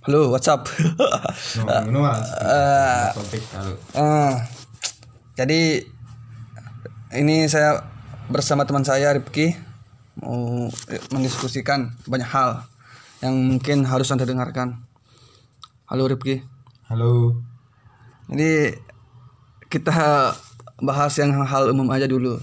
Halo, WhatsApp. No, no, Eh, topik Eh, jadi ini saya bersama teman saya Rifki mau mendiskusikan banyak hal yang mungkin harus anda dengarkan. Halo Rifki. halo Jadi kita bahas yang hal umum aja dulu,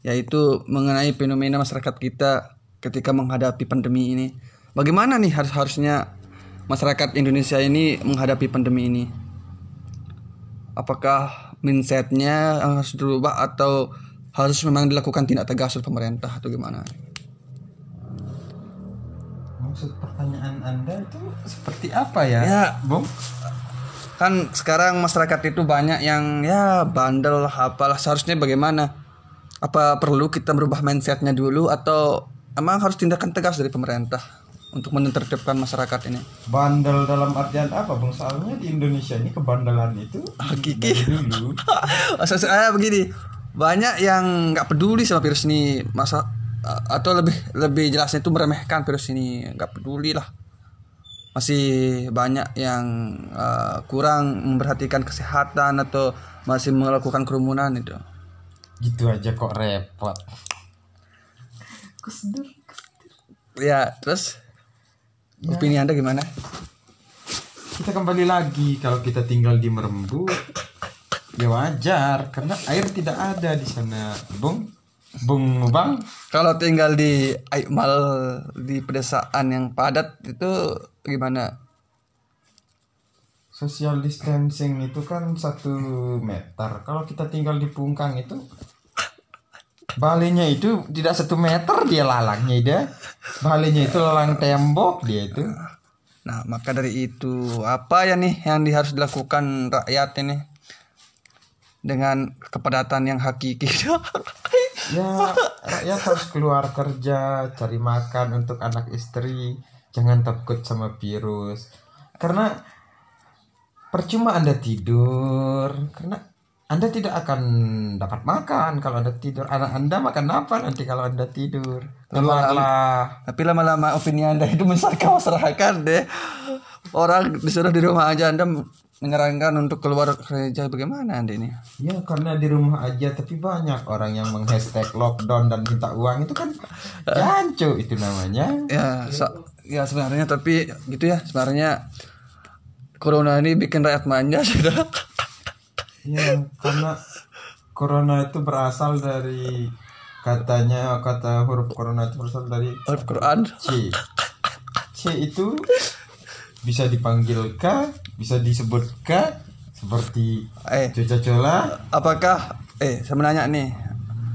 yaitu mengenai fenomena masyarakat kita ketika menghadapi pandemi ini. Bagaimana nih harus harusnya masyarakat Indonesia ini menghadapi pandemi ini? Apakah mindsetnya harus dirubah atau harus memang dilakukan tindak tegas oleh pemerintah atau gimana? maksud pertanyaan anda itu seperti apa ya Ya. bung Kan sekarang masyarakat itu banyak yang ya bandel lah apalah seharusnya bagaimana? Apa perlu kita merubah mindsetnya dulu atau emang harus tindakan tegas dari pemerintah untuk menertibkan masyarakat ini? bandel dalam artian apa bung soalnya di Indonesia ini kebandelan itu Hakiki. dari dulu saya begini, banyak yang nggak peduli sama virus ini, masa atau lebih lebih jelasnya itu meremehkan virus ini, nggak peduli lah. Masih banyak yang eh, kurang memperhatikan kesehatan atau masih melakukan kerumunan itu. gitu aja kok repot Ya, terus opini anda gimana? kita kembali lagi. Kalau kita tinggal di Merembu ya wajar. Karena air tidak ada di sana. Bung bung bang? Kalau tinggal di Aikmal di pedesaan yang padat itu gimana? social distancing itu kan satu meter. Kalau kita tinggal di Pungkang itu balenya itu tidak satu meter dia lalangnya dia balenya itu lalang tembok dia itu. Nah, maka dari itu apa ya nih yang harus dilakukan rakyat ini? Dengan kepadatan yang hakiki? ya rakyat harus keluar kerja cari makan untuk anak istri. Jangan takut sama virus. Karena percuma anda tidur. Karena anda tidak akan dapat makan. Kalau anda tidur anak anda makan apa nanti kalau anda tidur? Lelah Tapi lama-lama opini anda itu menyesatkan masyarakat deh. Orang disuruh di rumah aja anda menyarankan untuk keluar kerja bagaimana anda ini? ya karena di rumah aja tapi banyak orang yang menghashtag lockdown dan minta uang. Itu kan jancu itu namanya. Ya, sa- ya sebenarnya tapi gitu ya sebenarnya corona ini bikin rakyat manja sudah. Ya, karena corona itu berasal dari katanya kata huruf corona itu berasal dari Al-Quran. C. C itu bisa dipanggil K, bisa disebut K seperti Eh, coca-cola. apakah eh saya menanya nih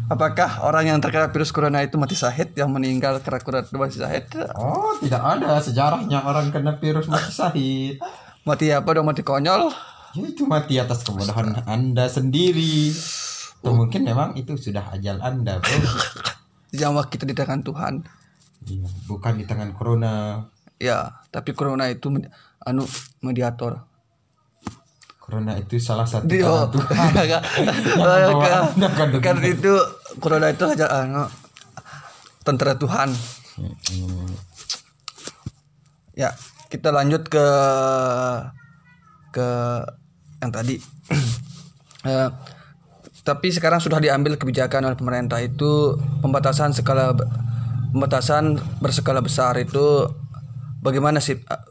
apakah orang yang terkena virus corona itu mati syahid yang meninggal karena corona mati syahid Oh, tidak ada sejarahnya orang kena virus mati syahid. mati apa dong mati konyol Ya itu mati atas kebodohan Anda sendiri. Atau mungkin memang itu sudah ajal Anda, Bro. nyawa kita di tangan Tuhan. Iya, bukan di tangan corona. ya tapi corona itu anu mediator. Corona itu salah satu Di- tangan oh, Tuhan. kan, kan, itu corona itu aja anu tentara Tuhan. Ya kita lanjut ke ke yang tadi. Eh, tapi sekarang sudah diambil kebijakan oleh pemerintah itu pembatasan skala pembatasan berskala besar itu. Bagaimana sih eh,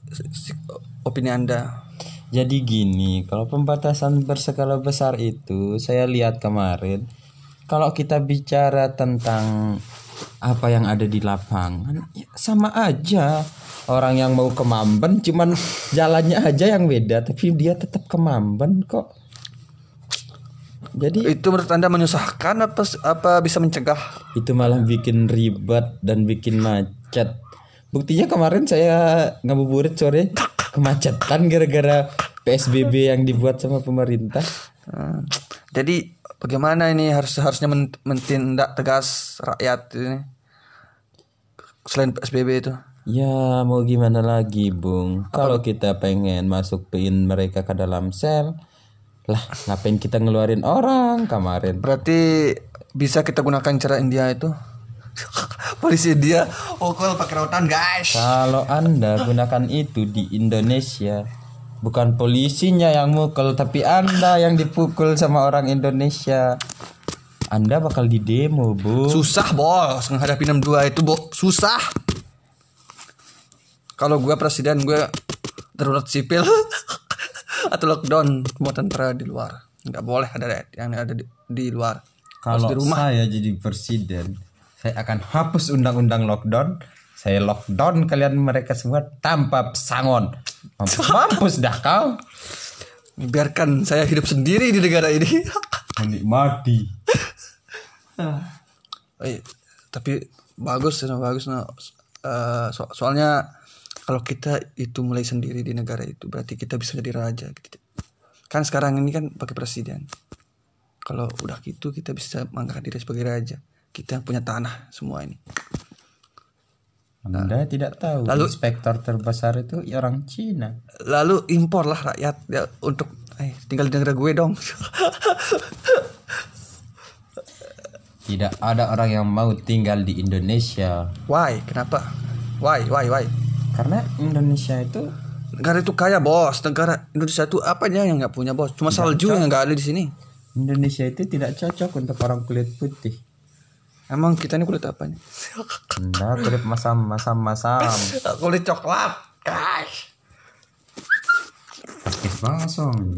opini anda? Jadi gini, kalau pembatasan berskala besar itu saya lihat kemarin kalau kita bicara tentang apa yang ada di lapangan ya sama aja orang yang mau ke Mamben cuman jalannya aja yang beda tapi dia tetap ke Mamben kok. Jadi itu menurut anda menyusahkan apa apa bisa mencegah itu malah bikin ribet dan bikin macet. Buktinya kemarin saya ngabuburit sore kemacetan gara-gara PSBB yang dibuat sama pemerintah. Jadi bagaimana ini harus harusnya men- mentindak tegas rakyat ini? Selain PSBB itu? Ya mau gimana lagi Bung? Kalau kita pengen masukin mereka ke dalam sel Lah ngapain kita ngeluarin orang kemarin? Berarti bisa kita gunakan cara India itu? Polisi India pukul pakai rotan guys? Kalau Anda gunakan itu di Indonesia, bukan polisinya yang mukul, tapi Anda yang dipukul sama orang Indonesia. Anda bakal didemo, Bu. susah bos menghadapi 62 itu bo susah kalau gue presiden gue darurat sipil atau lockdown semua tentara di luar nggak boleh ada yang ada di, di luar Kalau di rumah saya jadi presiden, saya akan hapus undang-undang lockdown. Saya lockdown kalian mereka semua tanpa pesangon. Mampus, mampus dah kau. biarkan saya hidup sendiri di negara ini Menikmati. Eh, tapi bagus ya bagus no. Eh, so- soalnya kalau kita itu mulai sendiri di negara itu berarti kita bisa jadi raja gitu. kan sekarang ini kan pakai presiden kalau udah gitu kita bisa mengangkat diri sebagai raja kita yang punya tanah semua ini Anda tidak tahu. Lalu- inspektor terbesar itu orang Cina. lalu impor lah rakyat ya, untuk eh tinggal di negara gue dong. Tidak ada orang yang mau tinggal di Indonesia. why? Kenapa? Why? Why? Why? Karena Indonesia itu negara itu kaya bos. Negara Indonesia itu apanya yang nggak punya bos? Cuma salju yang nggak ada di sini. Indonesia itu tidak cocok untuk orang kulit putih. Emang kita ini kulit apanya Anda kulit masam masam masam. kulit coklat guys Pakai basong.